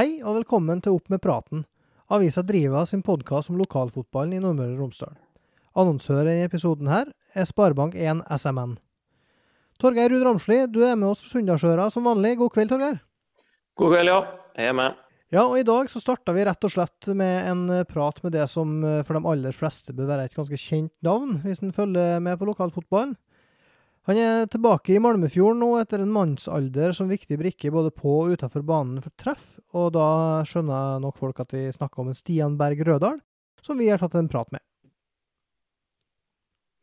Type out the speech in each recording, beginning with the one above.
Hei og velkommen til Opp med praten. Avisa Driva sin podkast om lokalfotballen i Nordmøre og Romsdal. Annonsør i episoden her er Sparebank1 SMN. Torgeir Ruud Ramsli, du er med oss for Sunndalsøra som vanlig. God kveld, Torgeir. God kveld, ja. Jeg er med. Ja, og i dag så starta vi rett og slett med en prat med det som for de aller fleste bør være et ganske kjent navn, hvis en følger med på lokalfotballen. Han er tilbake i Malmefjorden nå etter en mannsalder som viktig brikke både på og utenfor banen for treff, og da skjønner nok folk at vi snakker om en Stian Berg Rødahl, som vi har tatt en prat med.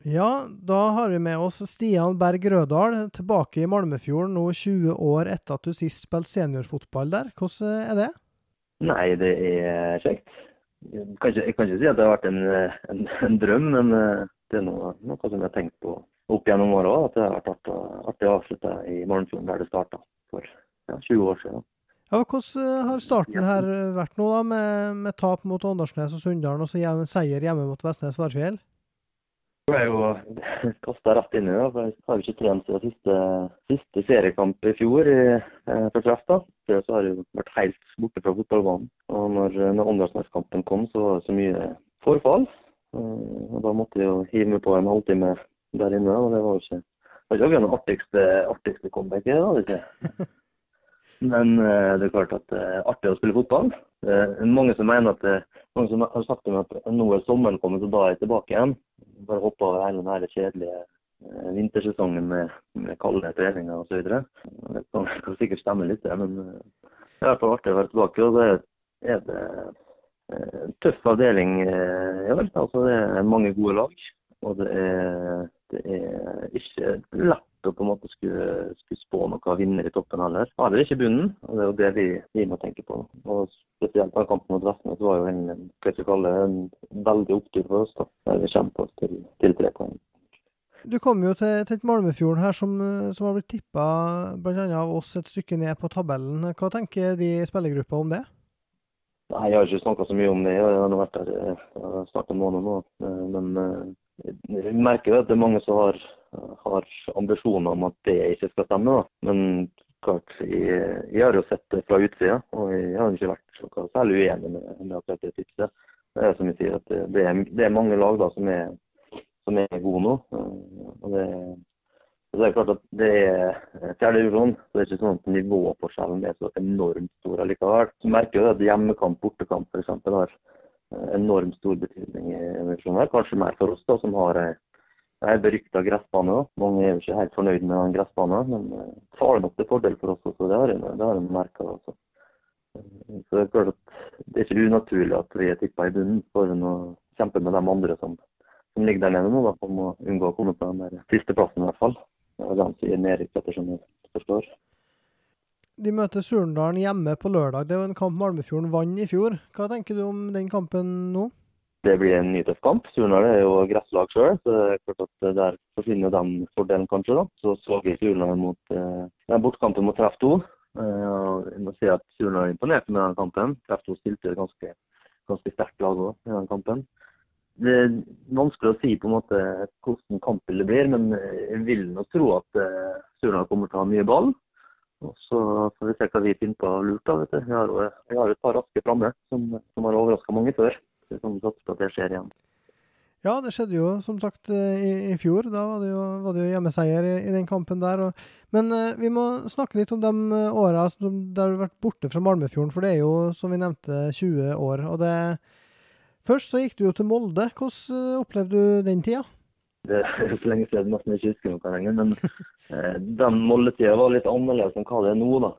Ja, da har vi med oss Stian Berg Rødahl tilbake i Malmefjorden nå 20 år etter at du sist spilte seniorfotball der. Hvordan er det? Nei, det er kjekt. Jeg kan ikke, jeg kan ikke si at det har vært en, en, en drøm, men eh, det er noe, noe som jeg har tenkt på opp gjennom åra at det har vært artig, artig å avslutte i Malmfjorden der det starta for ja, 20 år siden. Ja, Hvordan har starten her vært nå, da, med, med tap mot Åndalsnes og Sunndalen, og så hjem, seier hjemme mot Vestnes Værfjell? Jeg er jo kasta rett inn i det. for Jeg har jo ikke trent siden siste, siste seriekamp i fjor eh, for treff. da. Før så har jeg vært helt borte fra fotballbanen. Og når, når Åndalsnes-kampen kom, så var det så mye forfall. Eh, og Da måtte jeg jo hive meg på en halvtime der inne. og Det var jo ikke det var ikke det artigste, artigste comebacket, da, ikke. Men uh, det er klart at det uh, er artig å spille fotball. Uh, mange som mener at uh, mange som har sagt meg at nå er sommeren kommet, og da er jeg tilbake igjen. Bare hoppe over hele den kjedelige vintersesongen med, med kalde treninger osv. Det kan, kan sikkert stemme litt, det, men det er i hvert fall artig å være tilbake. og det er det tøff avdeling. Ja, altså, det er mange gode lag. Og det er det er ikke lett å på en måte skulle, skulle spå noen vinner i toppen heller. Heller ikke bunnen, og det er jo det vi, vi må tenke på. Og Spesielt den kampen mot Vestnes var jo en, en veldig opptur for oss. da, der Vi kjemper oss til, til tre poeng. Du kom jo til, til Malmefjorden her som, som har blitt tippa bl.a. av oss et stykke ned på tabellen. Hva tenker de i spillergruppa om det? Nei, Jeg har ikke snakka så mye om det. Jeg har vært der snart en måned nå. Men vi merker jo at det er mange som har, har, ambisjoner om at det ikke skal stemme. Da. Men klart, jeg, jeg, har jo sett det fra utsida, og jeg har ikke vært særlig uenig med, med akkurat det tipset. Det er som jeg sier, at det er, det er mange lag da, som, er, som er gode nå. og det, det er klart at det er fjerde divisjon, så det er ikke sånn at nivåforskjellen er så enormt stor allikevel. Så merker jo at hjemmekamp, bortekamp f.eks. har enormt stor betydning i emisjonen. Kanskje mer for oss da, som har ei berykta gressbane. Da. Mange er jo ikke helt fornøyd med den gressbanen, men det eh, har nok til fordel for oss også. Det har jeg, det jeg merka. Altså. Så det er klart at det er ikke unaturlig at vi er tippa i bunnen for å kjempe med de andre som, som ligger der nede nå, da, for å unngå å komme på den der sisteplassen i hvert fall. Det er den sier nedrykk, ettersom jeg forstår. De møter Surndalen hjemme på lørdag. Det var en kamp Malmefjorden vant i fjor. Hva tenker du om den kampen nå? Det blir en ny tøff kamp. Surndal er jo gresslag sjøl, så det er klart at der forsvinner den fordelen kanskje. da. Så vi Surndal mot eh, bortkampen mot Treff 2. Eh, jeg må si at Surndal imponerte med den kampen. Treff 2 stilte ganske, ganske sterkt lag òg i den kampen. Det er vanskelig å si på en måte hvordan kampbildet blir, men jeg vil nok tro at eh, Surndal kommer til å ha mye ball. Og Så får vi se hva vi finner på lurt. da, vet du. Vi har, vi har et par raske framme som, som, har overraska mange før. Så vi satser på at det skjer igjen. Ja, det skjedde jo som sagt eh, i, i fjor. Da var det jo, var det jo hjemmeseier i, i, den kampen der. Og, men eh, vi må snakke litt om de eh, åra der du har vært borte fra Malmefjorden. For det er jo, som vi nevnte, 20 år. og det Først så gikk du jo til Molde. Hvordan opplevde du den tida? Det er så lenge siden nesten ikke husker noe lenger. Men eh, den Molde-tida var litt annerledes enn hva det er nå. da.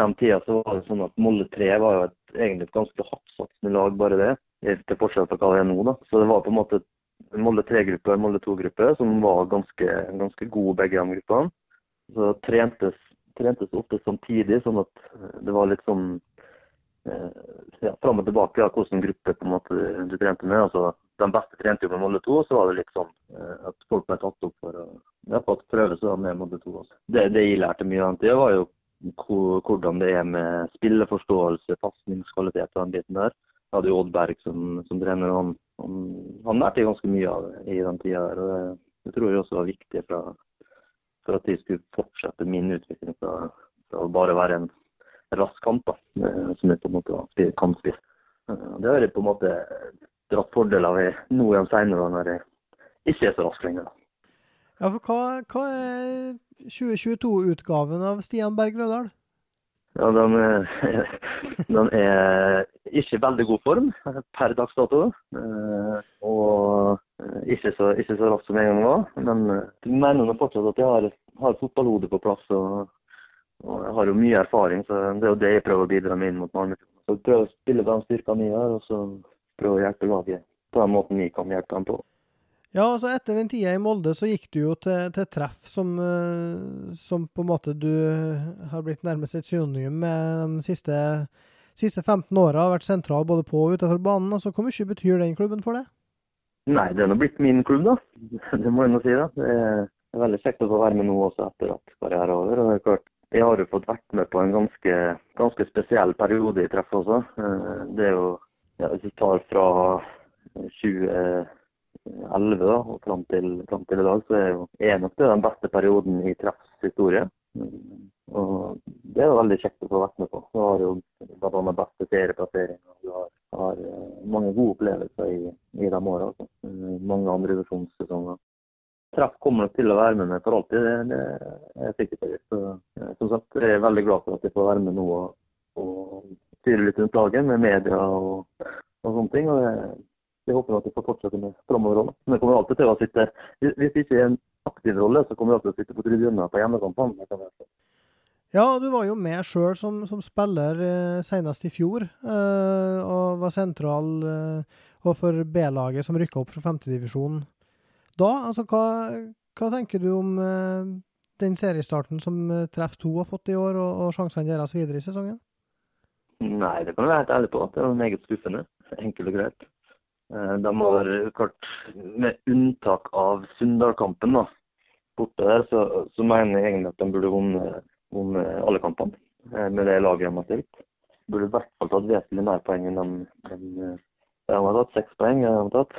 Den tida så var det sånn at Molde 3 var jo et, egentlig et ganske hardtsatsende lag, bare det. Til forskjell fra hva det er nå. da. Så det var på en måte Molde 3-gruppe og Molde 2-gruppe som var ganske, ganske gode, begge de gruppene. Så trentes, trentes ofte samtidig, sånn at det var litt sånn eh, ja, fram og tilbake ja, hvilken gruppe på en måte du trente med. altså de beste trente jo med Molde 2, så var det litt sånn eh, at folk ble tatt opp for å ja, prøve seg med Molde 2 også. Det, det jeg lærte mye av den tida, var jo hvordan det er med spilleforståelse, pasningskvalitet og den biten der. Jeg hadde jo Odd Berg som, som trener, han, han, han lærte ganske mye av det i den tida. det, det tror jeg også var viktig fra, for at de skulle fortsette min utvikling fra, fra å bare være en, rask kamp, da, som jeg på en måte kampspiss. Det har jeg på en måte dratt fordel av nå igjen senere, når jeg ikke er så rask lenger. Ja, for hva, hva er 2022-utgaven av Stian Berg Rødahl? Ja, den den er ikke i veldig god form per dags dato. Og ikke så, ikke så raskt som en gang var. Men jeg mener fortsatt at jeg har, har fotballhodet på plass. Og, og, jeg har jo mye erfaring, så det er jo det jeg prøver å bidra med inn mot Malmö. Så prøver å spille de styrkene jeg har, og så prøve å hjelpe laget på den måten vi kan hjelpe dem på. Ja, altså etter den tida i Molde så gikk du jo til, til treff som, eh, som, på en måte du har blitt nærmest et synonym med de siste, siste 15 åra. Har vært sentral både på og utenfor banen. altså Hvor mye betyr den klubben for deg? Nei, det er nå blitt min klubb, da. Det må jeg nå si. da. Det er veldig kjekt å få være med nå også etter at karrieren er over. og det er klart jeg har jo fått vært med på en ganske, ganske spesiell periode i treff også. Eh, det er jo, ja, Hvis vi tar fra 2011 da, og fram til, fram til, i dag, så er, jo, er nok det den beste perioden i Treffs historie. Og Det er veldig kjekt å få vært med på. Du har jo bl.a. beste serieplassering. Du har, har, eh, mange gode opplevelser i, i de åra. Altså. Mange andre divisjonssesonger. Treff kommer nok til å være med meg for alltid, det, det er jeg sikker på. Så, eh, som sagt, jeg er veldig glad for at jeg får være med nå og styre litt rundt laget med media og, og sånne ting. og det, jeg håper at vi får fortsette med framoverrolle. Men jeg kommer alltid til å sitte Hvis det ikke er en aktiv rolle, så kommer jeg alltid til å sitte på tribunen på hjemmekampene. Ja, du var jo med sjøl som, som, spiller eh, senest i fjor, eh, og var sentral eh, og for B-laget som rykka opp fra femtedivisjonen. da. Altså, hva, hva, tenker du om den seriestarten som Treff 2 har fått i år, og, og sjansene deres videre i sesongen? Nei, det kan jeg være helt ærlig på. Det er meget skuffende. Enkelt og greit. Eh, de har klart, med unntak av Sunndal-kampen borte der, så, så, mener jeg egentlig at de burde vunnet alle kampene eh, med det laget de har stilt. Burde i hvert fall tatt vesentlig mer poeng enn de, de, de har tatt. Seks poeng de har tatt.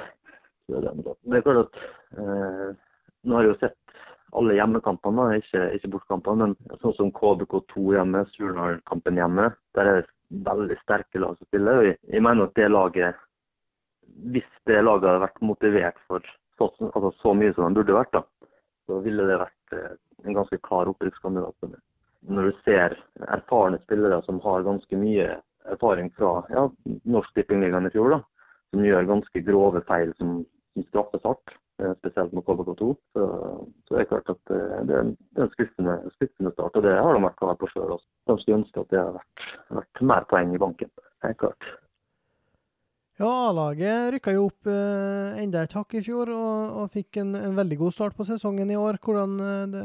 Så det, det er klart at eh, Nå har jeg jo sett alle hjemmekampene, ikke, ikke bortkampene. Men sånn som KBK2 hjemme, Surnadal-kampen hjemme, der er det veldig sterke lag som spiller. Jeg, jeg mener at det laget hvis det laget hadde vært motivert for så, altså så mye som det burde vært, da, så ville det vært eh, en ganske klar opprykkskandidat. Når du ser erfarne spillere som har ganske mye erfaring fra ja, Norsk Tippingligaen i fjor, da, som gjør ganske grove feil som, som straffes hardt, spesielt mot KBK2, så, så er klart at eh, det er en, det er en skuffende, skuffende, start. Og det har de vært klar på sjøl også. De skulle ønske at det hadde vært, vært mer poeng i banken. Helt klart. Ja, A-laget rykka jo opp eh, enda et hakk i fjor, og, og fikk en, en, veldig god start på sesongen i år. Hvordan, eh, det,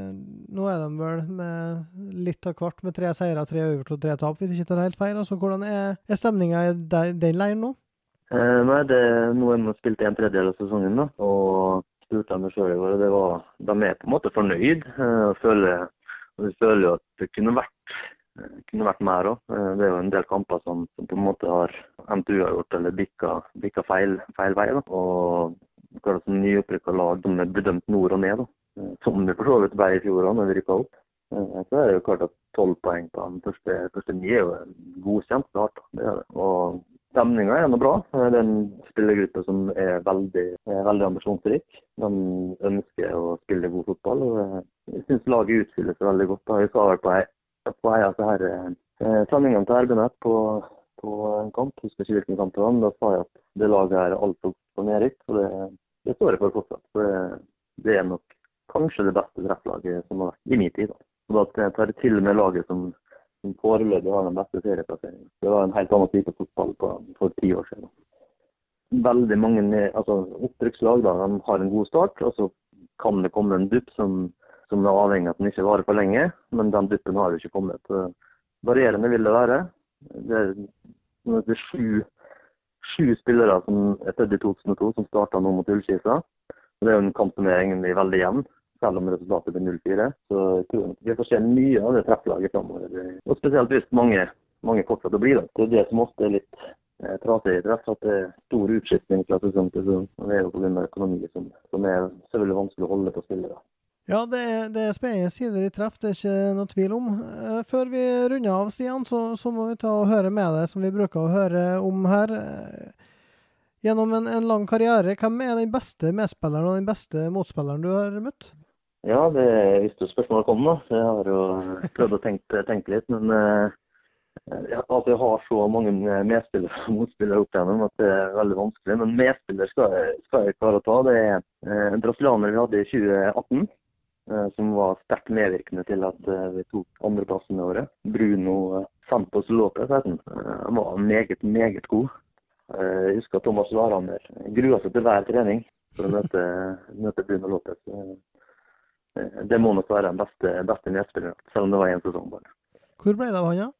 nå er de vel med litt av hvert med tre seire, tre øvert og tre tap, hvis ikke tar helt feil. Altså, hvordan er, er stemninga i den leiren nå? Eh, nei, det, Nå har vi spilt en tredjedel av sesongen, da, og spurte dem sjøl i år. Det var, de er på en måte fornøyd. Eh, og føler, og vi føler jo at det kunne vært Eh, kunne vært mer òg. Eh, det er jo en del kamper som, som på en måte har endt uavgjort eller bikka, feil, feil, vei. Da. Og hva som nyopprykka lag som er bedømt nord og ned, da. Eh, som det for så vidt ble i fjor da vi rykka opp. Så er det jo klart at tolv poeng på den første, første ni er jo en godkjent start. Det er det. Og stemninga er nå bra. Det er en spillergruppe som er veldig, er veldig ambisjonsrik. De ønsker å spille god fotball. og Jeg syns laget utfyller seg veldig godt. Jeg sa vel på ei av eh, sendingene til RB-nett på, på, en kamp. Husker ikke hvilken kamp det var, men da sa jeg at det laget er altfor for nedrykk. Og det, det, står jeg for fortsatt. Så det, det, er nok kanskje det beste trefflaget som har vært i min tid. Da. Og da tar jeg til med laget som, som foreløpig har den beste serieplasseringen. Det var en helt annen type fotball på, for ti år siden. Veldig mange altså, opprykkslag da, har en god start, og så kan det komme en dupp som som er avhengig av at den ikke varer for lenge. Men den duppen har jo ikke kommet. Varierende vil det være. Det er, det er sju, sju, spillere som er født i 2002 som starta nå mot Ullskisa. Det er jo en kamp som er egentlig veldig jevn, selv om resultatet blir 0-4. Så jeg tror vi får se mye av det trefflaget framover. Og spesielt hvis mange, mange fortsetter å bli det. Det er det som ofte er litt eh, trasig treff, at det er stor utskiftning fra sesong til sesong. Det er jo pga. økonomi som, som er selvfølgelig vanskelig å holde på spillere. Ja, det er, det er spennende sider i treff, det er ikke noe tvil om. Eh, Før vi runder av, Stian, så, så må vi ta og høre med deg, som vi bruker å høre om her. Eh, Gjennom en, en lang karriere, hvem er den beste medspilleren og den beste motspilleren du har møtt? Ja, det visste jo spørsmålet kom, da. Jeg har jo prøvd å tenke, tenke litt. Men eh, jeg, altså, jeg har så mange medspillere og motspillere opp igjennom at det er veldig vanskelig. Men medspiller skal skal jeg klare å ta. Det er eh, en brasilianer vi hadde i 2018. eh, Som var sterkt medvirkende til at vi tok andreplassen det året. Bruno Santos Lopez het han. Han var meget, meget god. Jeg husker Thomas Warhammer grua seg til hver trening for å møte, møte Bruno Lopez. Eh, eh, Det må nok være den beste, beste medspilleren, selv om det var én sesong bare. Hvor ble det av han, da?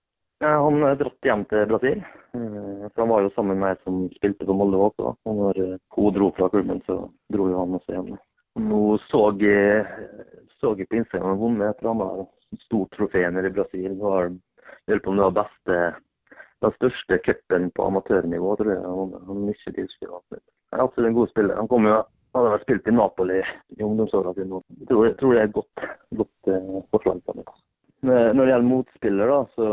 Ja, Han er dratt hjem til Brasil. Eh, For Han var jo sammen med ei som spilte på Molde også. da. Og når eh, hun dro fra klubben, så dro jo han også hjem. Nå så jeg, så jeg på Instagram han vunnet et eller annet stort trofé nede i Brasil. Det var, jeg lurer på om det var beste, den største cupen på amatørnivå, tror jeg. Han, han ikke husker han er absolutt en god spiller. Han kom jo, hadde vært spilt i Napoli i ungdomsåra sine. Jeg tror, jeg tror det er et godt, godt eh, forslag. på meg. Når når det gjelder motspiller, da, så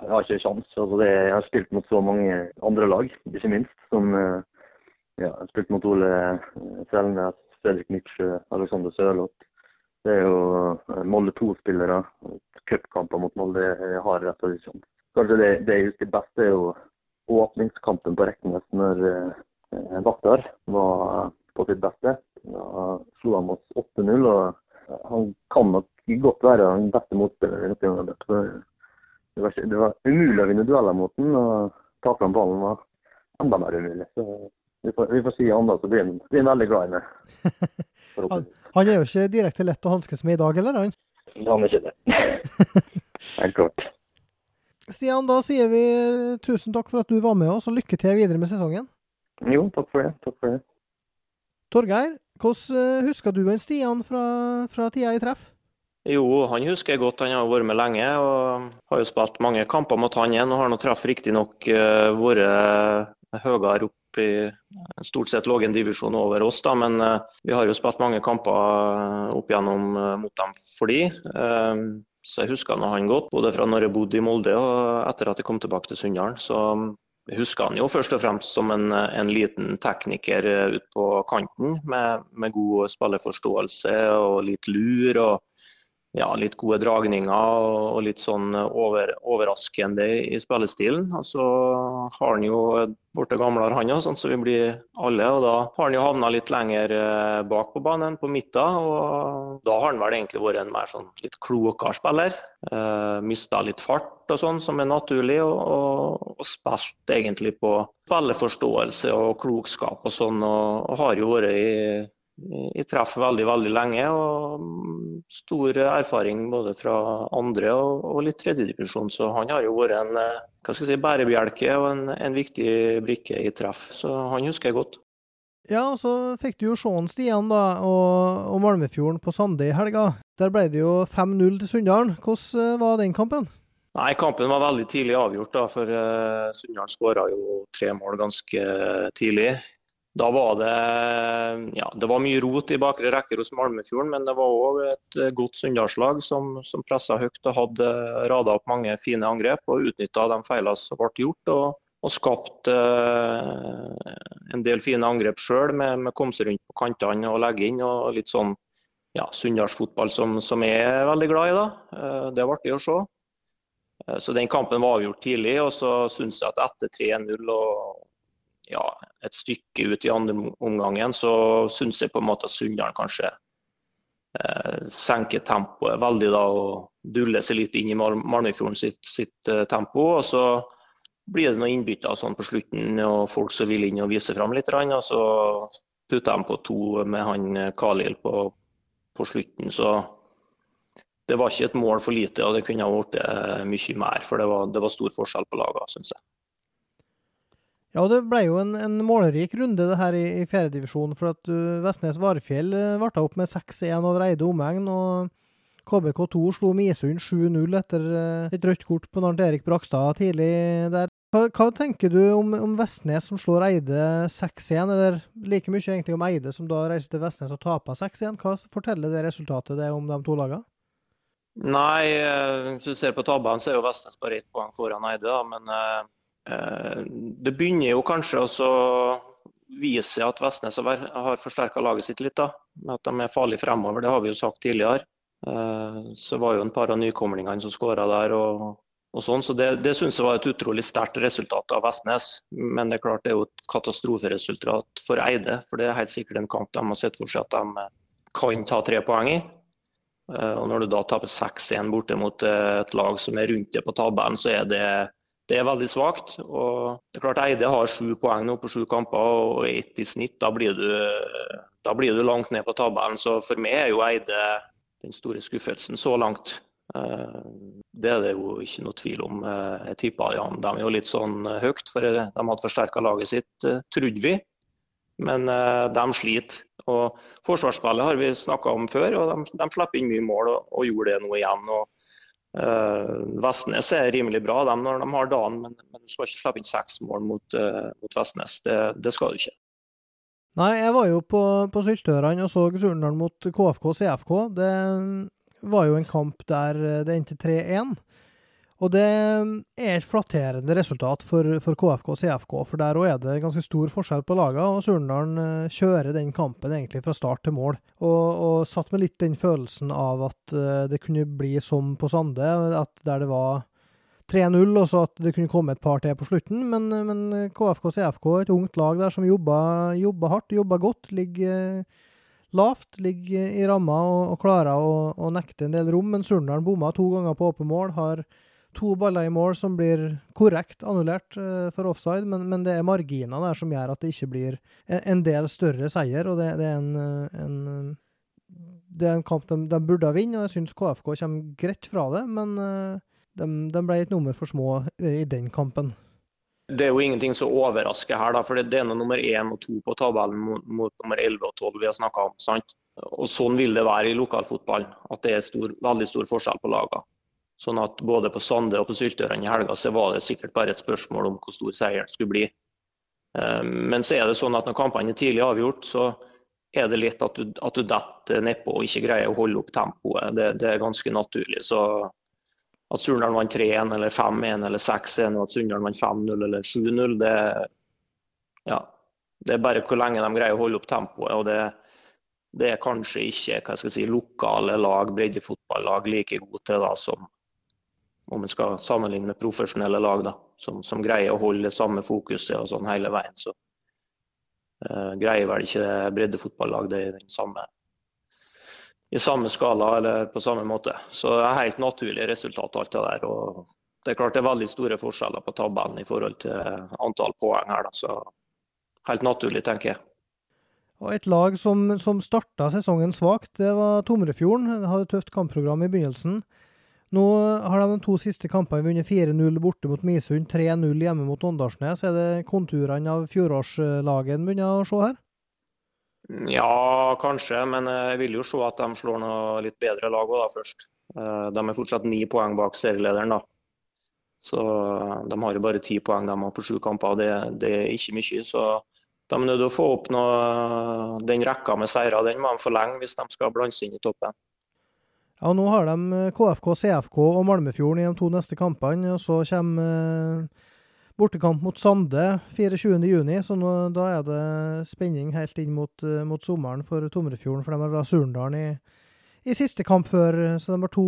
jeg har ikke sjans. Altså jeg har spilt mot så mange andre lag, ikke minst. Som eh, ja, jeg har spilt mot Ole eh, Selnes, Fredrik Myksjø, Alexander Sørloth. Det er jo eh, Molde 2-spillere. Cupkamper mot Molde jeg har rett og slett. Kanskje det, det jeg husker best, er jo åpningskampen på Reknes når eh, Baktar var på sitt beste. Da slo han oss 8-0. og Han kan nok godt være den beste motspilleren. Det var, det var umulig å vinne dueller mot den, og ta fram ballen var enda mer umulig. Så vi får, vi får si Anda, så blir han blir han veldig glad i meg. han, Han er jo ikke direkte lett å hanskes med i dag, eller han? Han er ikke det. Helt klart. Stian, da sier vi tusen takk for at du var med oss, og lykke til videre med sesongen. Jo, takk for det. Takk for det. Torgeir, hvordan eh, husker du en Stian fra, fra tida i treff? Jo, han husker jeg godt. Han har vært med lenge og har jo spilt mange kamper mot han igjen. Og har nå treff riktignok uh, vært høyere opp i stort sett lå en divisjon over oss, da, men uh, vi har jo spilt mange kamper eh, opp igjennom uh, mot dem for de. Eh, så jeg husker nå han godt, både fra når jeg bodde i Molde og etter at jeg kom tilbake til Sunndalen. Så husker han jo først og fremst som en, en liten tekniker eh, ute på kanten, med, med god spillerforståelse og litt lur. og ja, litt gode dragninger og litt sånn over, overraskende i spillestilen. Og så har han jo blitt gamlere, han òg, sånn som vi blir alle. Og da har han jo havna litt lenger eh, bak på banen, på midten. Og da har han vel egentlig vært en mer sånn litt klokere spiller. Eh, Mista litt fart og sånn, som er naturlig. Og, og, og spilt egentlig på spilleforståelse og klokskap og sånn. Og, og har jo vært i i traff veldig veldig lenge. og Stor erfaring både fra andre og, og litt tredjedivisjon. Så han har jo vært en hva skal jeg si, bærebjelke og en, en viktig brikke i treff. Så han husker jeg godt. Ja, og så fikk du jo se Stian da, og, og Malmefjorden på Sande i helga. Der ble det jo 5-0 til Sunndalen. Hvordan var den kampen? Nei, Kampen var veldig tidlig avgjort, da, for uh, Sunndal skåra jo tre mål ganske tidlig. Da var det ja, det var mye rot i bakre rekker hos Malmefjorden, men det var òg et godt Sunndalslag som, som pressa høyt og hadde rada opp mange fine angrep og utnytta de feilene som ble gjort. Og, og skapt eh, en del fine angrep sjøl, med, med komme seg rundt på kantene og legge inn. og litt sånn ja, Sunndalsfotball som, som jeg er veldig glad i. da. Eh, det var artig å se. Eh, så den kampen var avgjort tidlig, og så syns jeg at etter 3-0 og ja, et stykke ut i andre omgangen, så syns jeg på en måte at Sunndal kanskje eh, senker tempoet veldig da og duller seg litt inn i Mal Malmefjorden sitt, sitt eh, tempo. og så blir det noen innbytter sånn på slutten og folk som vil inn og vise fram litt. Og så putter de på to med han Khalil på, på slutten. Så det var ikke et mål for lite, og det kunne ha blitt mye mer. For det var, det var stor forskjell på lagene, syns jeg. Ja, det ble jo en, en målrik runde det her i, i fjerdedivisjon. For at uh, Vestnes Varefjell uh, varta opp med 6-1 over Eide omegn. Og KBK2 slo Misund 7-0 etter uh, et rødt kort på Arnt Erik Brakstad tidlig der. Hva, hva tenker du om, om, Vestnes som slår Eide 6-1, eller like mye egentlig om Eide som da reiser til Vestnes og taper 6-1? Hva forteller det resultatet det om de to lagene? Nei, eh, hvis du ser på tabellen, så er jo Vestnes bare ett poeng foran Eide. Da. Men eh, det begynner jo kanskje å vise at Vestnes har forsterka laget sitt litt. da, At de er farlige fremover. Det har vi jo sagt tidligere. Eh, så var jo en par av nykomlingene som skåra der. og og sånn, så Det, det synes jeg var et utrolig sterkt resultat av Vestnes. Men det er klart det er jo et katastroferesultat for Eide. For det er helt sikkert en kamp de har sett for seg at de kan ta tre poeng i. Eh, og Når du da taper 6-1 borte mot eh, et lag som er rundt det på tabellen, så er det, det er veldig svakt. Og det er klart Eide har sju poeng nå på sju kamper og ett i snitt. Da blir, du, da blir du langt ned på tabellen. Så for meg er jo Eide den store skuffelsen så langt. Eh, det er det jo ikke noe tvil om. Eh, jeg tippa ja, de er jo litt sånn eh, høyt, for de hadde forsterka laget sitt, trodde vi. Men de sliter. Og Forsvarsspillet har vi snakka om før, og de, de slipper inn mye mål og, og gjorde det nå igjen. og Vestnes er rimelig bra dem når de har dagen, men, men du skal ikke slippe inn seks mål mot, uh, mot Vestnes. Det, det, skal du ikke. Nei, jeg var jo på, på Syltørene og så Surnadal mot KFK CFK. Det var jo en kamp der eh, det endte 3-1. Og det er et flatterende resultat for, for KFK og CFK, for der òg er det ganske stor forskjell på lagene. Og Surndalen eh, kjører den kampen egentlig fra start til mål. Og, og satt med litt den følelsen av at eh, det kunne bli som på Sande, at der det var 3-0, og så at det kunne komme et par til på slutten. Men, men KFK og CFK, et ungt lag der som jobber, hardt, jobber godt, ligger lavt, ligger i ramma og, og klarer å, nekte en del rom. Men Surndalen bomma to ganger på åpen mål. Har to baller i mål som blir korrekt annullert uh, for offside, men, men, det er marginer der som gjør at det ikke blir en, del større seier. og det, det, er en, en, det, er en, kamp de, de burde vinne, og jeg syns KFK kommer greit fra det. Men de, de ble et nummer for små i den kampen. Det er jo ingenting som overrasker her, da, for det er noe nummer én og to på tabellen mot, mot nummer 11 og 12 vi har snakka om. sant? Og Sånn vil det være i lokalfotball, at det er stor, veldig stor forskjell på lagene. Sånn at Både på Sande og på Syltøren i helga så var det sikkert bare et spørsmål om hvor stor seieren skulle bli. Eh, men så er det sånn at når kampene er tidlig avgjort, så er det litt at du, detter nedpå og ikke greier å holde opp tempoet. Det, det er ganske naturlig. Så at Surnadal vant 3-1 eller 5-1 eller 6-1 og at Sunndal vant 5-0 eller 7-0, det, ja, det, er bare hvor lenge de greier å holde opp tempoet. og det, det er kanskje ikke si, lokale lag, breddefotballag, like gode til da, som om en skal sammenligne med profesjonelle lag da, som, som, greier å holde samme fokuset og sånn hele veien. Så uh, greier vel ikke breddefotballag det i den samme i samme skala eller på samme måte. Så det er helt naturlig resultat, alt det der. og Det er klart det er veldig store forskjeller på tabellen i forhold til antall poeng her. Da. Så helt naturlig, tenker jeg. Og Et lag som, som starta sesongen svakt, det var Tomrefjorden. De hadde tøft kampprogram i begynnelsen. Nå har de de to siste kampene vunnet 4-0 borte mot Misund, 3-0 hjemme mot Åndalsnes. Er det konturene av fjorårslaget en begynner å se her? Ja, kanskje, men jeg vil jo se at de slår noe litt bedre lag da først. Eh, de er fortsatt ni poeng bak serielederen. da. Så De har jo bare ti poeng de har på sju kamper. Det, det, er ikke mye. så De er nødt til å få opp noe, den rekka med seire. Den må de forlenge hvis de skal blande seg inn i toppen. Ja, Nå har de KFK, CFK og Malmefjorden i de to neste kampene. og Så kommer Bortekamp mot Sande 24.6, så nå, da er det spenning helt inn mot, uh, mot sommeren for Tomrefjorden. For de har Surndalen i, i, siste kamp før, så de har to,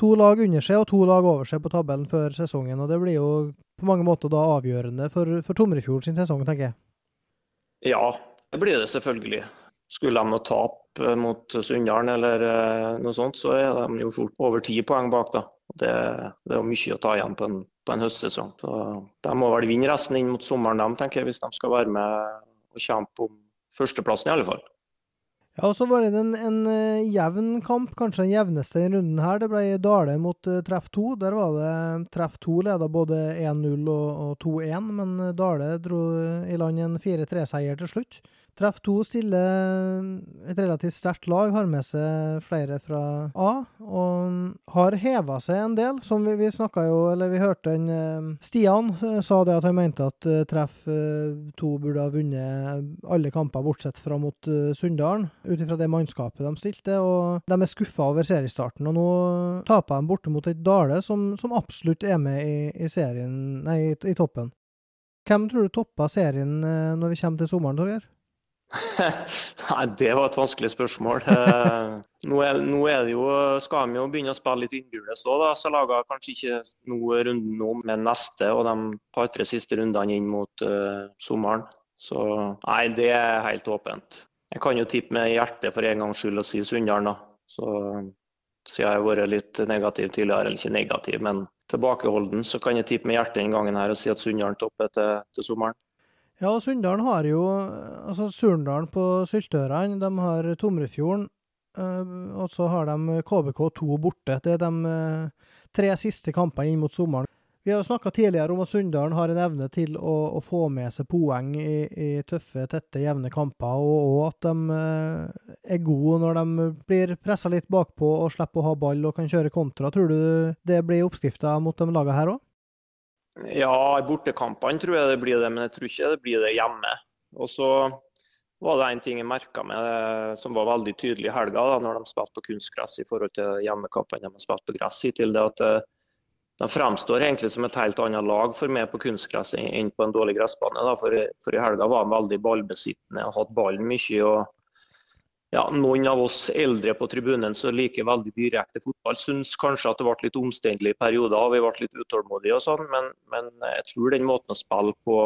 to, lag under seg og to lag over seg på tabellen før sesongen. og Det blir jo på mange måter da avgjørende for, for Tomrefjord sin sesong, tenker jeg. Ja, det blir det selvfølgelig. Skulle de nå tape mot Sunndalen eller uh, noe sånt, så er de jo fort over ti poeng bak, da. Det, det er jo mye å ta igjen på en på en høstsesong. Så de må vel vinne resten inn mot sommeren, de, tenker jeg, hvis de skal være med og kjempe om førsteplassen, i alle fall. Ja, og så var det en, en uh, jevn kamp, kanskje den jevneste i runden her. Det ble Dale mot treff 2. Der var det treff 2 leda både 1-0 og, og 2-1, men Dale dro i land en 4-3-seier til slutt. Treff 2 stiller et relativt sterkt lag, har med seg flere fra A, og har heva seg en del. Som vi, vi snakka jo, eller vi hørte en eh, Stian eh, sa det at han mente at uh, Treff 2 burde ha vunnet alle kamper bortsett fra mot Sunndalen, ut ifra det mannskapet de stilte. og De er skuffa over seriestarten, og nå taper de borte mot et Dale som, som absolutt er med i, i serien, nei, i, i toppen. Hvem tror du topper serien når vi kommer til sommeren, Torgeir? Nei, Det var et vanskelig spørsmål. Eh, nå, er, nå er det jo, skal de jo begynne å spille litt innbyrdes òg, så lager kanskje ikke noe runden nå, men neste og de par-tre siste rundene inn mot uh, sommeren. Så nei, det er helt åpent. Jeg kan jo tippe med hjertet for en gangs skyld og si Sunndalen, da. Så siden jeg har vært litt negativ tidligere, eller ikke negativ, men tilbakeholden, så kan jeg tippe med hjertet den gangen her og si at Sunndalen topper til, til sommeren. Ja, og Sunndalen har jo Altså Surndalen på Syltørene, de har Tomrefjorden, eh, og så har de KBK2 borte. Det er de eh, tre siste kampene inn mot sommeren. Vi har snakka tidligere om at Sunndalen har en evne til å, å få med seg poeng i, i, tøffe, tette, jevne kamper, og, og at de eh, er gode når de blir pressa litt bakpå og slipper å ha ball og kan kjøre kontra. Tror du det blir oppskrifta mot de lagene her òg? Ja, i bortekampene tror jeg det blir det, men jeg tror ikke det blir det hjemme. Og så var det en ting jeg merka meg eh, som var veldig tydelig i helga, da, når de spilte på kunstgress i forhold til hjemmekampene de har spilt på gress. Hittil det at eh, de fremstår egentlig som et helt annet lag for meg på kunstgress enn på en dårlig gressbane. For, for, i helga var de veldig ballbesittende og hadde ballen mye. og ja, noen av oss eldre på tribunen som liker veldig direkte fotball, syns kanskje at det ble litt omstendelig i perioder. og Vi ble litt utålmodige og sånn, men, men, jeg tror den måten å spille på,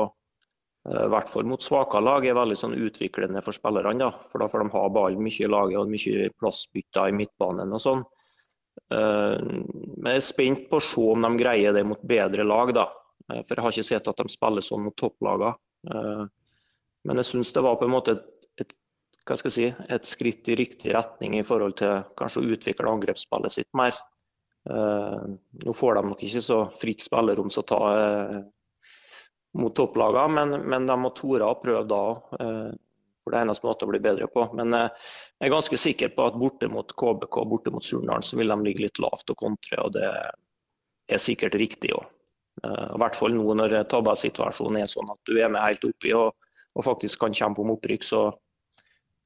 eh, i hvert fall mot svake lag, er veldig sånn utviklende for spillerne. Da. For da får de ha ballen mye i laget og mye plassbytter i midtbanen og sånn. Eh, men jeg er spent på å se om de greier det mot bedre lag, da. Eh, for jeg har ikke sett at de spiller sånn mot topplagene. Men jeg syns det var på en måte et hva skal jeg si, et skritt i riktig retning i forhold til kanskje å utvikle angrepsspillet sitt mer. Uh, nå får de nok ikke så fritt spillerom som ta uh, mot topplagene, men, men, de må tore å prøve da. Uh, for det er eneste måte å bli bedre på. Men jeg er ganske sikker på at borte mot KBK og borte mot Surnadal så vil de ligge litt lavt og kontre, og det er sikkert riktig òg. I hvert fall nå når tabbesituasjonen er sånn at du er med helt oppi og, og faktisk kan kjempe om opprykk. så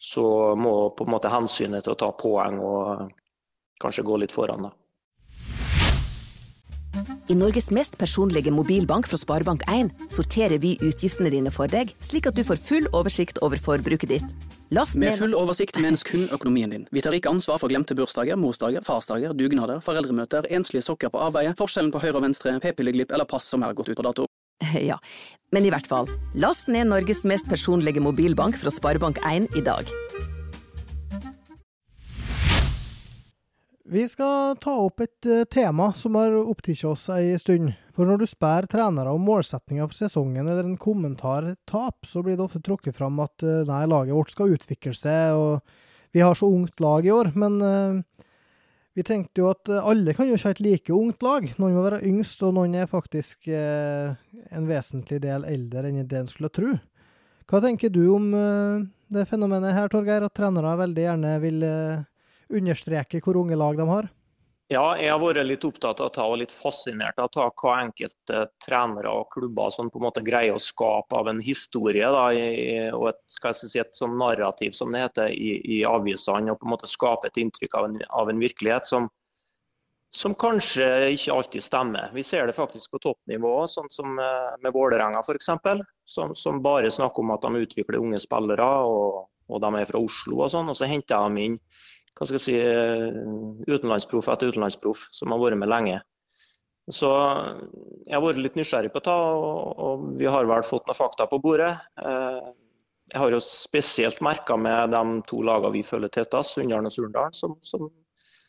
så må på en måte hensynet til å ta poeng og kanskje gå litt foran. da. I Norges mest personlige mobilbank fra Sparebank1 sorterer vi utgiftene dine for deg, slik at du får full oversikt over forbruket ditt. Last Med full oversikt mens kun økonomien din. Vi tar ikke ansvar for glemte bursdager, morsdager, farsdager, dugnader, foreldremøter, enslige sokker på avveie, forskjellen på høyre og venstre, p-pilleglipp eller pass som er gått ut på dato. Ja, men i hvert fall, last ned Norges mest personlige mobilbank fra Sparebank1 i dag. Vi skal ta opp et uh, tema som har opptatt oss ei stund. For når du spør trenere om målsettinga for sesongen eller en kommentar tap, så blir det ofte trukket fram at uh, nei, laget vårt skal utvikle seg, og vi har så ungt lag i år. Men uh, vi tenkte jo at eh, alle kan jo ikke ha et like ungt lag. Noen må være yngst, og noen er faktisk eh, en vesentlig del eldre enn det en skulle tro. Hva tenker du om eh, det fenomenet her, Torgeir, at trenere veldig gjerne vil eh, understreke hvor unge lag de har? Ja, jeg har vært litt opptatt av å og litt fascinert av hva enkelte trenere og klubber sånn på en måte greier å skape av en historie da, i, og et, skal jeg si, et sånn narrativ som det heter i, i avisene. Og på en måte skape et inntrykk av en, av en virkelighet som, som, kanskje ikke alltid stemmer. Vi ser det faktisk på toppnivå, sånn som eh, med Vålerenga f.eks. Som, som bare snakker om at de utvikler unge spillere og, og de er fra Oslo og sånn. Og så henter de inn hva skal jeg si, eh, utenlandsproff etter utenlandsproff som har vært med lenge. Så jeg har vært litt nysgjerrig på det, og vi har vel fått noen fakta på bordet. Eh, jeg har jo spesielt merka med de to lagene vi følger tettest, Sunndalen og Surndalen, som, som,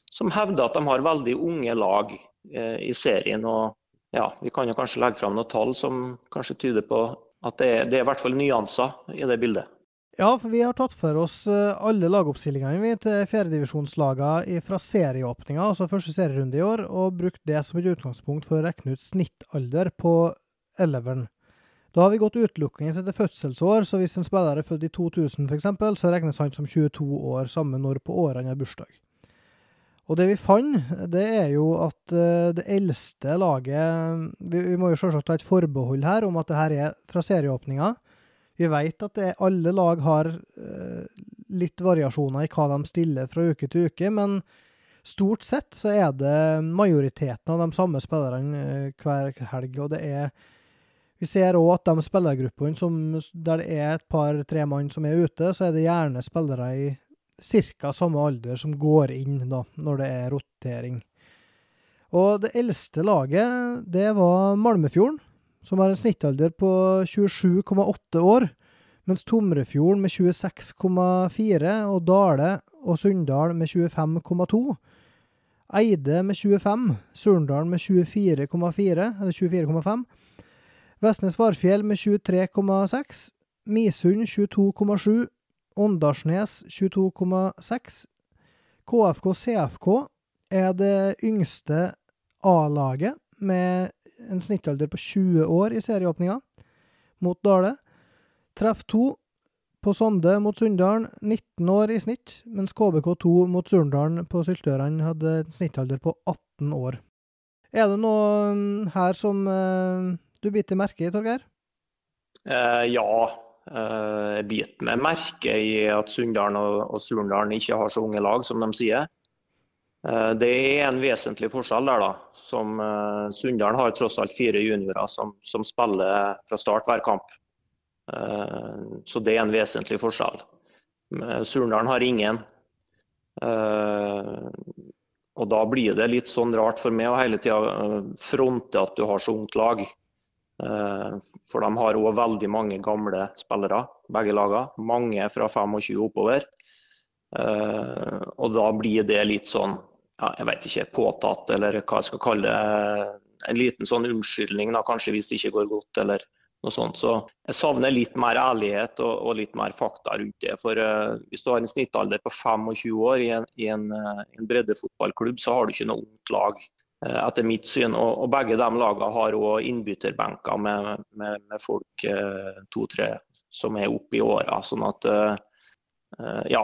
som, hevder at de har veldig unge lag eh, i serien. og ja, Vi kan jo kanskje legge fram noen tall som kanskje tyder på at det er, det er i hvert fall nyanser i det bildet. Ja, for vi har tatt for oss eh, alle lagoppstillingene til fjerdedivisjonslagene fra serieåpninga, altså første serierunde i år, og brukt det som et utgangspunkt for å regne ut snittalder på eleveren. Da har vi gått utelukkende etter fødselsår, så hvis en spiller er født i 2000 f.eks., så regnes han som 22 år samme når på året han har bursdag. Og det vi fant, det er jo at uh, det eldste laget vi, vi, må jo selvsagt ta et forbehold her om at det her er fra serieåpninga. Vi vet at det, alle lag har uh, litt variasjoner i hva de stiller fra uke til uke, men stort sett så er det majoriteten av de samme spillerne uh, hver helg. Og det er Vi ser òg at de spillergruppene der det er et par-tre mann som er ute, så er det gjerne spillere i ca. samme alder som går inn da, når det er rotering. Og det eldste laget, det var Malmefjorden som har en snittalder på 27,8 år, mens Tomrefjorden med 26,4 og Dale og Sunndal med 25,2. Eide med 25, Surndal med 24,4, eller 24,5. Vestnes Varfjell med 23,6, Misund 22,7, Åndalsnes 22,6. KFK CFK er det yngste A-laget med en snittalder på 20 år i serieåpninga mot Dale. Treff 2 på Sonde mot Sunndalen, 19 år i snitt, mens KBK2 mot Surndalen på Syltøren hadde en snittalder på 18 år. Er det noe mm, her som uh, du biter merke i, Torgeir? Eh, ja, uh, jeg biter meg merke i at Sunndalen og, og Surndalen ikke har så unge lag som de sier. Eh, det er en vesentlig forskjell der. da. Som Sunndal har tross alt fire juniorer som, som, spiller fra start hver kamp. Uh, så det er en vesentlig forskjell. Surndalen har ingen. Og da blir det litt sånn rart for meg å hele tida fronte at du har så ungt lag. For de har òg veldig mange gamle spillere, begge lagene. Mange fra 25 oppover. Og da blir det litt sånn ja, jeg vet ikke, påtatt, eller hva jeg skal kalle det. En liten sånn unnskyldning da, kanskje hvis det ikke går godt, eller noe sånt. Så jeg savner litt mer ærlighet og, og litt mer fakta rundt det. For uh, hvis du har en snittalder på 25 år i en, i en, uh, en breddefotballklubb, så har du ikke noe ungt lag. Uh, etter mitt syn. Og, og begge de lagene har òg innbytterbenker med, med, med folk to-tre som er oppe i åra. Sånn at ja,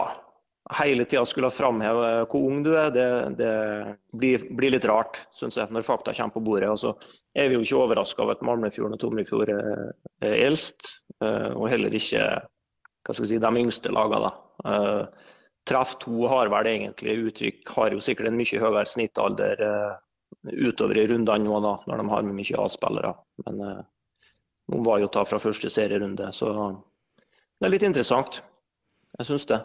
hele tida skulle framheve hvor ung du er, det, det blir, blir, litt rart, syns jeg, når fakta kommer på bordet. Og så er vi jo ikke overraska over at Malmefjorden og Tomrefjord er, er eldst, eh, og heller ikke hva skal si, de yngste lagene. Da. Treff 2 har vel egentlig uttrykk, har jo sikkert en mye høyere snittalder uh, utover i rundene nå, da, når de har med mye A-spillere. Men noen var jo ta fra første serierunde, så det er litt interessant. Jeg syns det.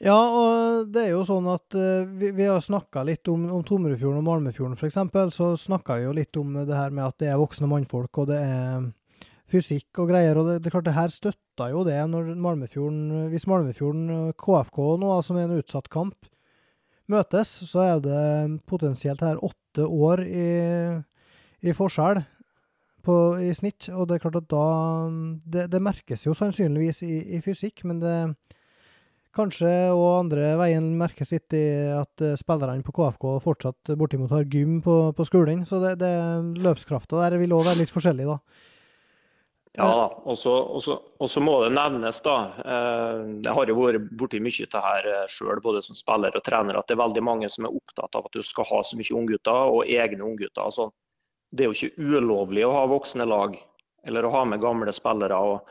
Ja, og det er jo sånn at uh, vi, vi, har snakka litt om, om Tomrefjorden og Malmefjorden f.eks. Så snakka vi jo litt om det her med at det er voksne mannfolk, og det er fysikk og greier. Og det, det klart det her støtta jo det når Malmefjorden Hvis Malmefjorden KFK nå, som er en utsatt kamp, møtes, så er det potensielt her åtte år i, i forskjell på, i snitt. Og det er klart at da Det, det merkes jo sannsynligvis i, i fysikk, men det Kanskje og andre veien merkes litt i at eh, spillerne på KFK fortsatt bortimot har gym på, på skolen. Så det, det løpskrafta der vil òg være litt forskjellig, da. Ja da, og så må det nevnes, da. Eh, jeg har jo vært borti mye av det her eh, sjøl, både som spiller og trener, at det er veldig mange som er opptatt av at du skal ha så mye unggutter og egne unggutter. Altså, det er jo ikke ulovlig å ha voksne lag eller å ha med gamle spillere. og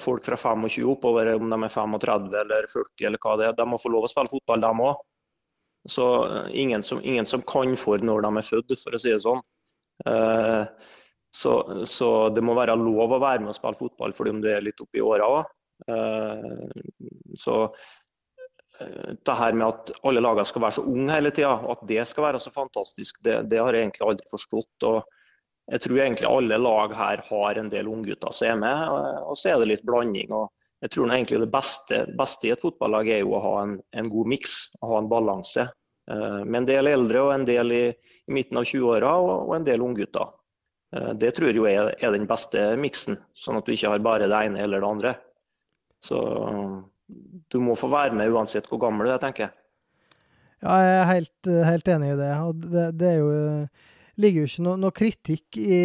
folk fra 25 oppover, om de er 35 eller 40 eller hva det er, de må få lov å spille fotball, de òg. Så eh, ingen som, ingen som, kan for når de er født, for å si det sånn. Eh, så, så, det må være lov å være med og spille fotball fordi om du er litt oppi åra òg. Så det her med at alle lagene skal være så unge hele tida, at det skal være så fantastisk, det, det har jeg egentlig aldri forstått. og jeg tror egentlig alle lag her har en del unggutter som er med, og så er det litt blanding. og jeg tror egentlig Det beste, beste i et fotballag er jo å ha en, en god miks, ha en balanse. Eh, med en del eldre og en del i, i midten av 20-åra og, og, en del unggutter. Eh, det tror jeg er, er den beste miksen, sånn at du ikke har bare det ene eller det andre. Så du må få være med uansett hvor gammel du er, tenker jeg. Ja, jeg er helt, helt enig i det. Og det, det er jo ligger jo ikke noe, noe kritikk i,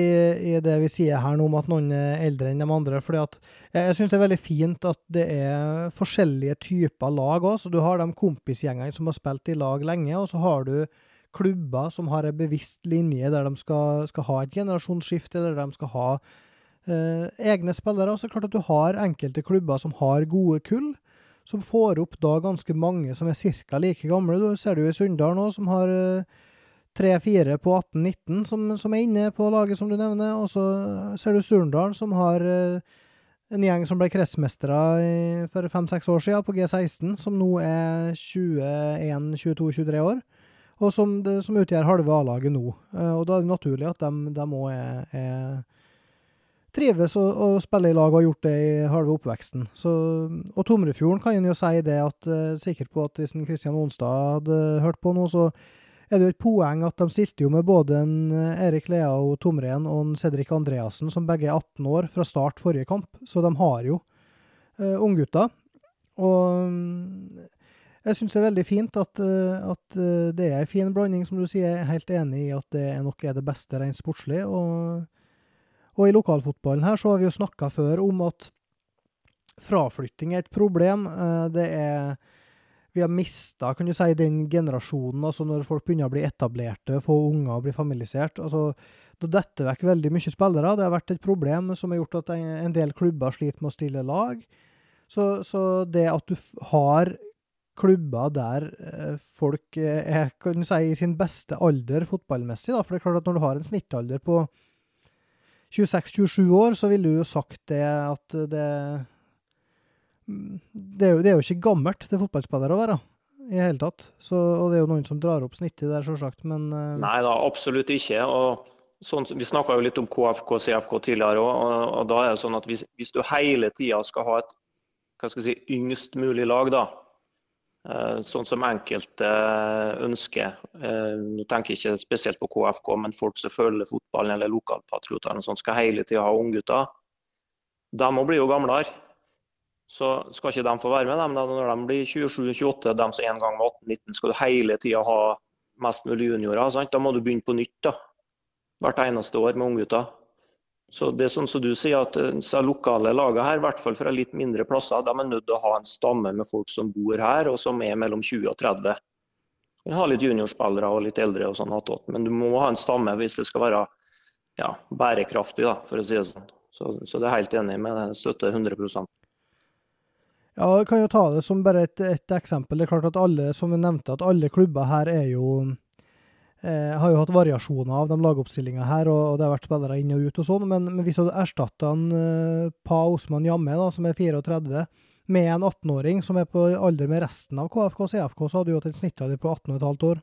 i, det vi sier her nå om at noen er eldre enn de andre. fordi at Jeg, jeg syns det er veldig fint at det er forskjellige typer lag òg. Du har de kompisgjengene som har spilt i lag lenge, og så har du klubber som har en bevisst linje der de skal, skal ha et generasjonsskifte, der de skal ha eh, egne spillere. Og så er det klart at du har enkelte klubber som har gode kull, som får opp da ganske mange som er ca. like gamle. Du ser det jo i Sunndal nå, som har eh, tre-fire på 18-19 som, som, er inne på laget, som du nevner. Og så ser du Surndalen, som har uh, en gjeng som ble kretsmestere for fem-seks år siden, på G16, som nå er 21-22-23 år. Og som, det, som utgjør halve A-laget nå. Uh, og da er det naturlig at de òg er, er, trives og, og spiller i lag og har gjort det i halve oppveksten. Så, og Tomrefjorden kan en jo si det at uh, sikker på at hvis Kristian Onstad hadde hørt på nå, så er det jo et poeng at de stilte jo med både en Erik Erik Leao Tomren og en Cedric Andreassen, som begge er 18 år, fra start forrige kamp. Så de har jo uh, unggutter. Og um, jeg syns det er veldig fint at, uh, at det er en fin blanding, som du sier. Jeg er helt enig i at det nok er det beste rent sportslig. Og, og i lokalfotballen her så har vi jo snakka før om at fraflytting er et problem. Det er vi har mista si, den generasjonen, altså når folk begynner å bli etablerte, få unger og bli familisert. altså Da detter vekk veldig mye spillere. Det har vært et problem som har gjort at en del klubber sliter med å stille lag. Så, så det at du har klubber der eh, folk er kan du si, i sin beste alder fotballmessig, da, for det er klart at når du har en snittalder på 26-27 år, så ville du jo sagt det at det det er, jo, det er jo ikke gammelt til fotballspillere å være i hele tatt. Så, og det er jo noen som drar opp snittet der, selvsagt, men uh... Nei da, absolutt ikke. og sånn, Vi snakka litt om KFK og CFK tidligere òg. Og, og, da er det sånn at hvis, hvis du hele tida skal ha et hva skal jeg si, yngst mulig lag, da, uh, sånn som enkelte ønsker uh, Nå tenker jeg ikke spesielt på KFK, men folk som følger fotballen eller lokalpatrioter, skal hele tida ha unggutter. De må bli jo gamlere. Så skal ikke de få være med dem når de blir 27-28, de som en gang var 18-19. Skal du hele tida ha mest mulig juniorer, sant? da må du begynne på nytt. da. Hvert eneste år med unggutter. Så det er sånn som du sier, at eh, så lokale lagene her, i hvert fall fra litt mindre plasser, de er nødt til å ha en stamme med folk som bor her, og som er mellom 20 og 30. Du kan ha litt juniorspillere og litt eldre, og sånn men du må ha en stamme hvis det skal være ja, bærekraftig, da, for å si det sånn. Så, så det er helt enig med det. Støtter 100 ja, jeg kan jo ta det som bare et, et, eksempel. Det er klart at alle, som vi nevnte, at alle klubber her er jo eh, har jo hatt variasjoner av de lagoppstillingene her, og, og, det har vært spillere inn og ut og sånn, men, men hvis du hadde erstatta eh, Pa Osman Jamme, da, som er 34, med en 18-åring som er på alder med resten av KFK og CFK, så hadde du hatt en snittalder på 18,5 år.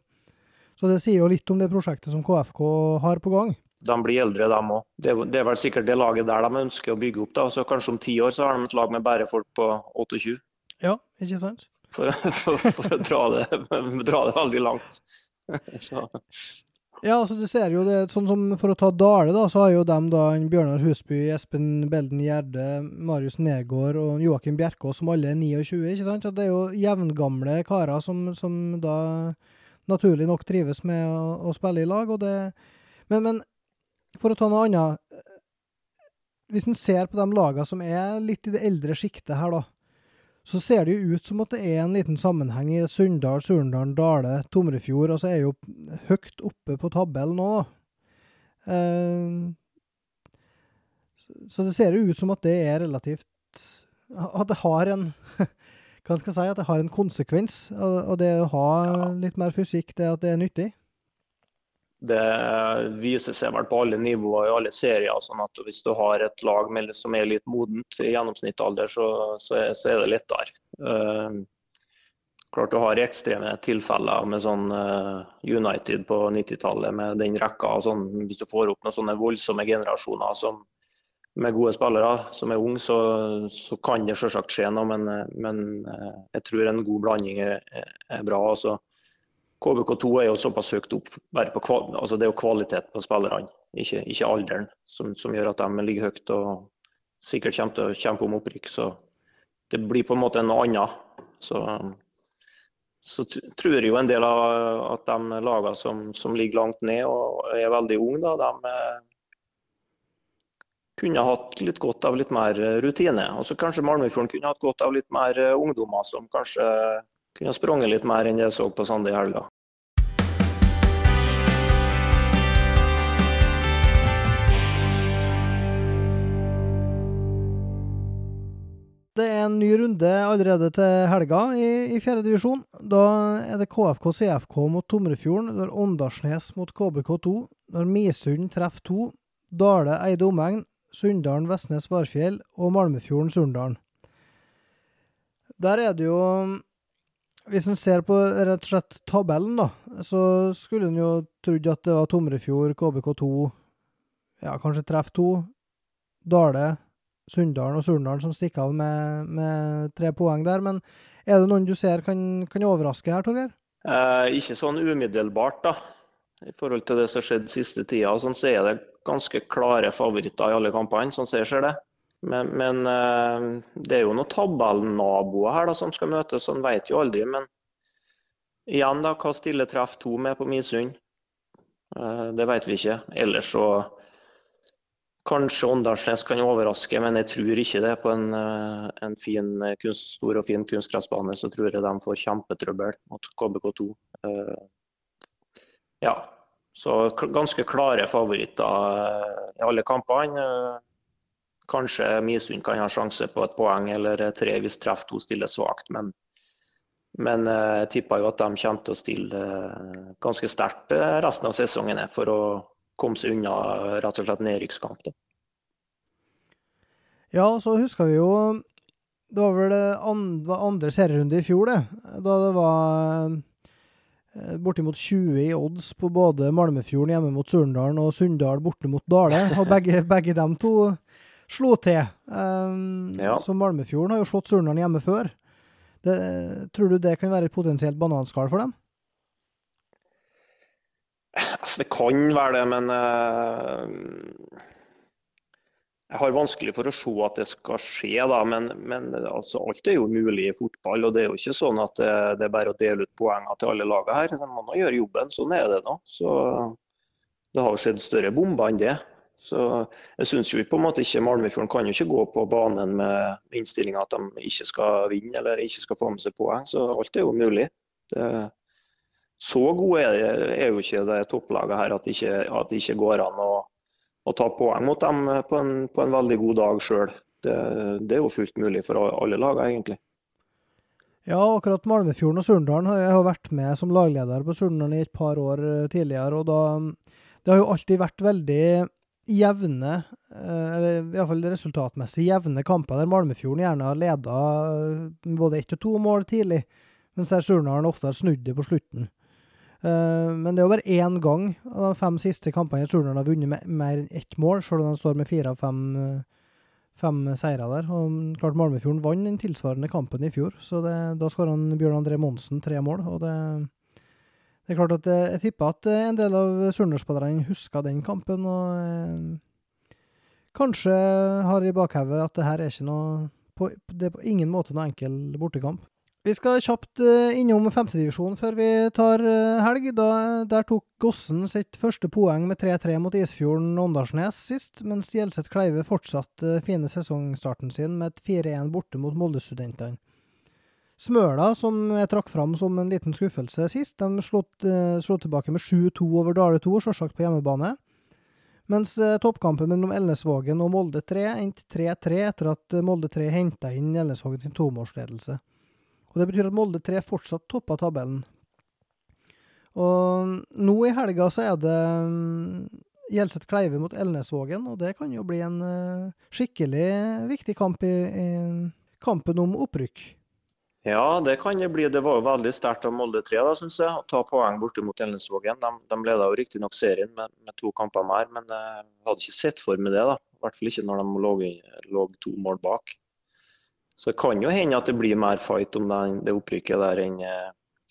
Så det sier jo litt om det prosjektet som KFK har på gang de blir eldre, dem òg. Det, det, er vel sikkert det laget der de ønsker å bygge opp. da, så Kanskje om ti år så har de et lag med bare folk på 28. Ja, ikke sant? For, for, for å dra det, dra det, veldig langt. så. Ja, altså du ser jo det, sånn som For å ta Dale, da, så har jo dem da Bjørnar Husby, Espen Belden Gjerde, Marius Nergård og Joakim Bjerkås, som alle er 29. ikke sant? Så det er jo jevngamle karer som, som da naturlig nok trives med å, å spille i lag. og det men, men for å ta noe annet Hvis en ser på de lagene som er litt i det eldre sjiktet her, da, så ser det jo ut som at det er en liten sammenheng i Sunndal, Surndalen, Dale, Tomrefjord. Altså er jo høyt oppe på tabellen nå, da. Uh, så det ser jo ut som at det er relativt At det har en Hva skal jeg si? At det har en konsekvens. Og det å ha litt mer fysikk, det at det er nyttig. Det viser seg vel på alle nivåer i alle serier. sånn at Hvis du har et lag som er litt modent i gjennomsnittsalder, så, så, er, så er det lettere. Uh, klart Du har ekstreme tilfeller med sånn uh, United på 90-tallet med den rekka. Sånn, hvis du får opp noen sånne voldsomme generasjoner som, med gode spillere som er unge, så, så kan det selvsagt skje noe. Men, men uh, jeg tror en god blanding er, er bra. altså KBK2 er jo såpass høyt opp. på altså Det er jo kvaliteten på spillerne, ikke, ikke alderen, som, som, gjør at de ligger høyt og sikkert kommer til å kjempe om opprykk. Så det blir på en måte noe annet. Så, så tror jo en del av at de lagene som, som ligger langt ned og er veldig unge, da, de kunne hatt litt godt av litt mer rutine. Og så kanskje Malmöfjorden kunne hatt godt av litt mer ungdommer som kanskje kunne sprunget litt mer enn det jeg så på Sande i helga. Det er en ny runde allerede til helga i, i fjerde divisjon. Da er det KFK CFK mot Tomrefjorden. Det er Åndalsnes mot KBK2. Det er Misund treffer to. Dale Eide omegn. Sunndalen Vestnes Varfjell og Malmefjorden Surndalen. Der er det jo Hvis en ser på rett og slett tabellen, da, så skulle en jo trodd at det var Tomrefjord, KBK2, ja, kanskje treff 2, Dale, Sunndalen og Surndalen som stikker av med, med, tre poeng der. Men er det noen du ser kan, kan overraske her, Torgeir? Eh, ikke sånn umiddelbart, da. I forhold til det som har skjedd siste tida, sånn så er det ganske klare favoritter i alle kampene, sånn ser det. Men, men eh, det er jo noen tabellnaboer her da, som skal møtes, så en vet jo aldri. Men igjen, da, hva stiller treff to med på Misund? Eh, det vet vi ikke. Ellers så Kanskje Åndalsnes kan overraske, men jeg tror ikke det. På en, en fin, kunst, stor og fin kunstgressbane så tror jeg de får kjempetrøbbel mot KBK2. Ja, så ganske klare favoritter i alle kampene. Kanskje Misund kan ha sjanse på et poeng eller tre hvis treff to stiller svakt. Men, men jeg tipper jo at de kommer til å stille ganske sterkt resten av sesongen for å komme seg unna rett og slett nedrykkskamp. Ja, så husker vi jo Det var vel andre, andre serierunde i fjor, det. Da det var bortimot 20 i odds på både Malmefjorden hjemme mot Surndalen og Sunndal borte mot Dale. Og begge, begge dem to slo til. Um, ja. Så Malmefjorden har jo slått Surnadal hjemme før. Det, tror du det kan være et potensielt bananskall for dem? Altså, det kan være det, men uh, jeg har vanskelig for å se at det skal skje. Da. Men, men altså, alt er jo mulig i fotball. og Det er jo ikke sånn at det, det er bare å dele ut poenger til alle lagene her. Man må gjøre jobben. Sånn er det nå. Så Det har skjedd større bomber enn det. Så jeg synes jo på en måte ikke Malmefjorden kan jo ikke gå på banen med innstillinga at de ikke skal vinne eller ikke skal få med seg poeng. Så alt er jo mulig. Det, så gode er, er, jo ikke det topplaget her at det ikke, at det ikke går an å, å, ta poeng mot dem på en, på en veldig god dag sjøl. Det, det, er jo fullt mulig for alle lagene, egentlig. Ja, akkurat Malmefjorden og Surndalen har jeg vært med som lagleder på Surndalen i et par år tidligere. og da, Det har jo alltid vært veldig jevne, eller iallfall resultatmessig jevne kamper der Malmefjorden gjerne har leda både ett og to mål tidlig, mens der Surnadal ofte har snudd det på slutten. Uh, men det er jo bare én gang av de fem siste kampene Stjørdal har vunnet med mer enn ett mål, selv om de står med fire av fem, fem seire der. Og klart Malmefjorden vant den tilsvarende kampen i fjor, så det, da skåra Bjørn André Monsen tre mål. og det, det er klart at Jeg tipper at en del av Surnadal-spillerne husker den kampen, og eh, kanskje har i bakhodet at det her er ikke noe på, Det er på ingen måte noe enkel bortekamp. Vi skal kjapt innom femtedivisjonen før vi tar helg. Da, der tok Gossen sitt første poeng med 3-3 mot Isfjorden Åndalsnes sist, mens Gjelseth Kleive fortsatte fine sesongstarten sin med et 4-1 borte mot Molde-studentene. Smøla, som jeg trakk fram som en liten skuffelse sist, de slo, uh, tilbake med 7-2 over Dale 2, selvsagt på hjemmebane. Mens toppkampen mellom Elnesvågen og Molde 3 endte 3-3 etter at Molde 3 henta inn Elnesvågen sin tomålsledelse. Og Det betyr at Molde 3 fortsatt topper tabellen. Og nå i helga så er det mm, Gjelseth Kleive mot Elnesvågen, og det kan jo bli en skikkelig viktig kamp i, i, kampen om opprykk. Ja, det kan det bli. Det var jo veldig sterkt av Molde 3 da, synes jeg, å ta poeng borte mot Elnesvågen. De, de leda jo riktignok serien med, med, to kamper mer, men jeg hadde ikke sett for meg det. da. I hvert fall ikke når de lå, lå to mål bak. Så det kan jo hende at det blir mer fight om den, det opprykket der enn, eh,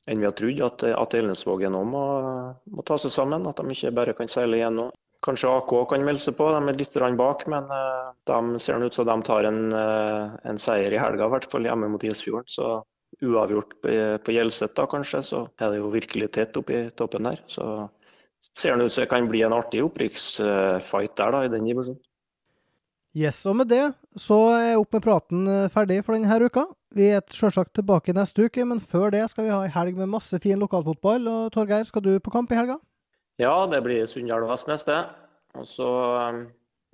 enn vi har trodd. At, at Elnesvågen òg må, må, ta seg sammen. At de ikke bare kan seile igjennom. Kanskje AK kan melde seg på, de er litt bak. Men de ser ut som de tar en, en seier i helga, i hvert fall hjemme mot Isfjorden. Så uavgjort på Gjelset da, kanskje, så er det jo virkelig tett oppe i toppen der. Så ser det ut som det kan bli en artig opprykksfight der, da, i den divisjonen. Yes, og med det så er Opp med praten ferdig for denne uka. Vi er selvsagt tilbake neste uke, men før det skal vi ha ei helg med masse fin lokalfotball. Og Torgeir, skal du på kamp i helga? Ja, det blir Sunndal Vestnes, det. Og så um,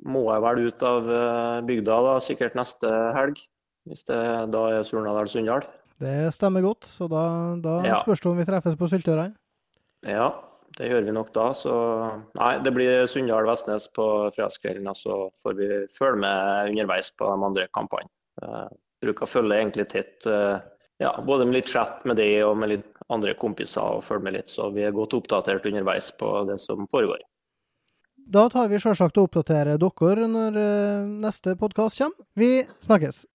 må jeg vel ut av uh, bygda da, sikkert neste helg. Hvis det da er Surnadal-Sunndal. Det stemmer godt, så da, da ja. spørs det om vi treffes på Syltørene. Ja, det gjør vi nok da. Så nei, det blir Sunndal-Vestnes på fredagskvelden. Og så får vi følge med underveis på de andre kampene. Jeg bruker å følge egentlig tett, eh, ja, både med litt chat med de og med litt andre kompiser og følge med litt. Så vi er godt oppdatert underveis på det som foregår. Da tar vi selvsagt og oppdaterer dere når eh, neste podkast kommer. Vi snakkes!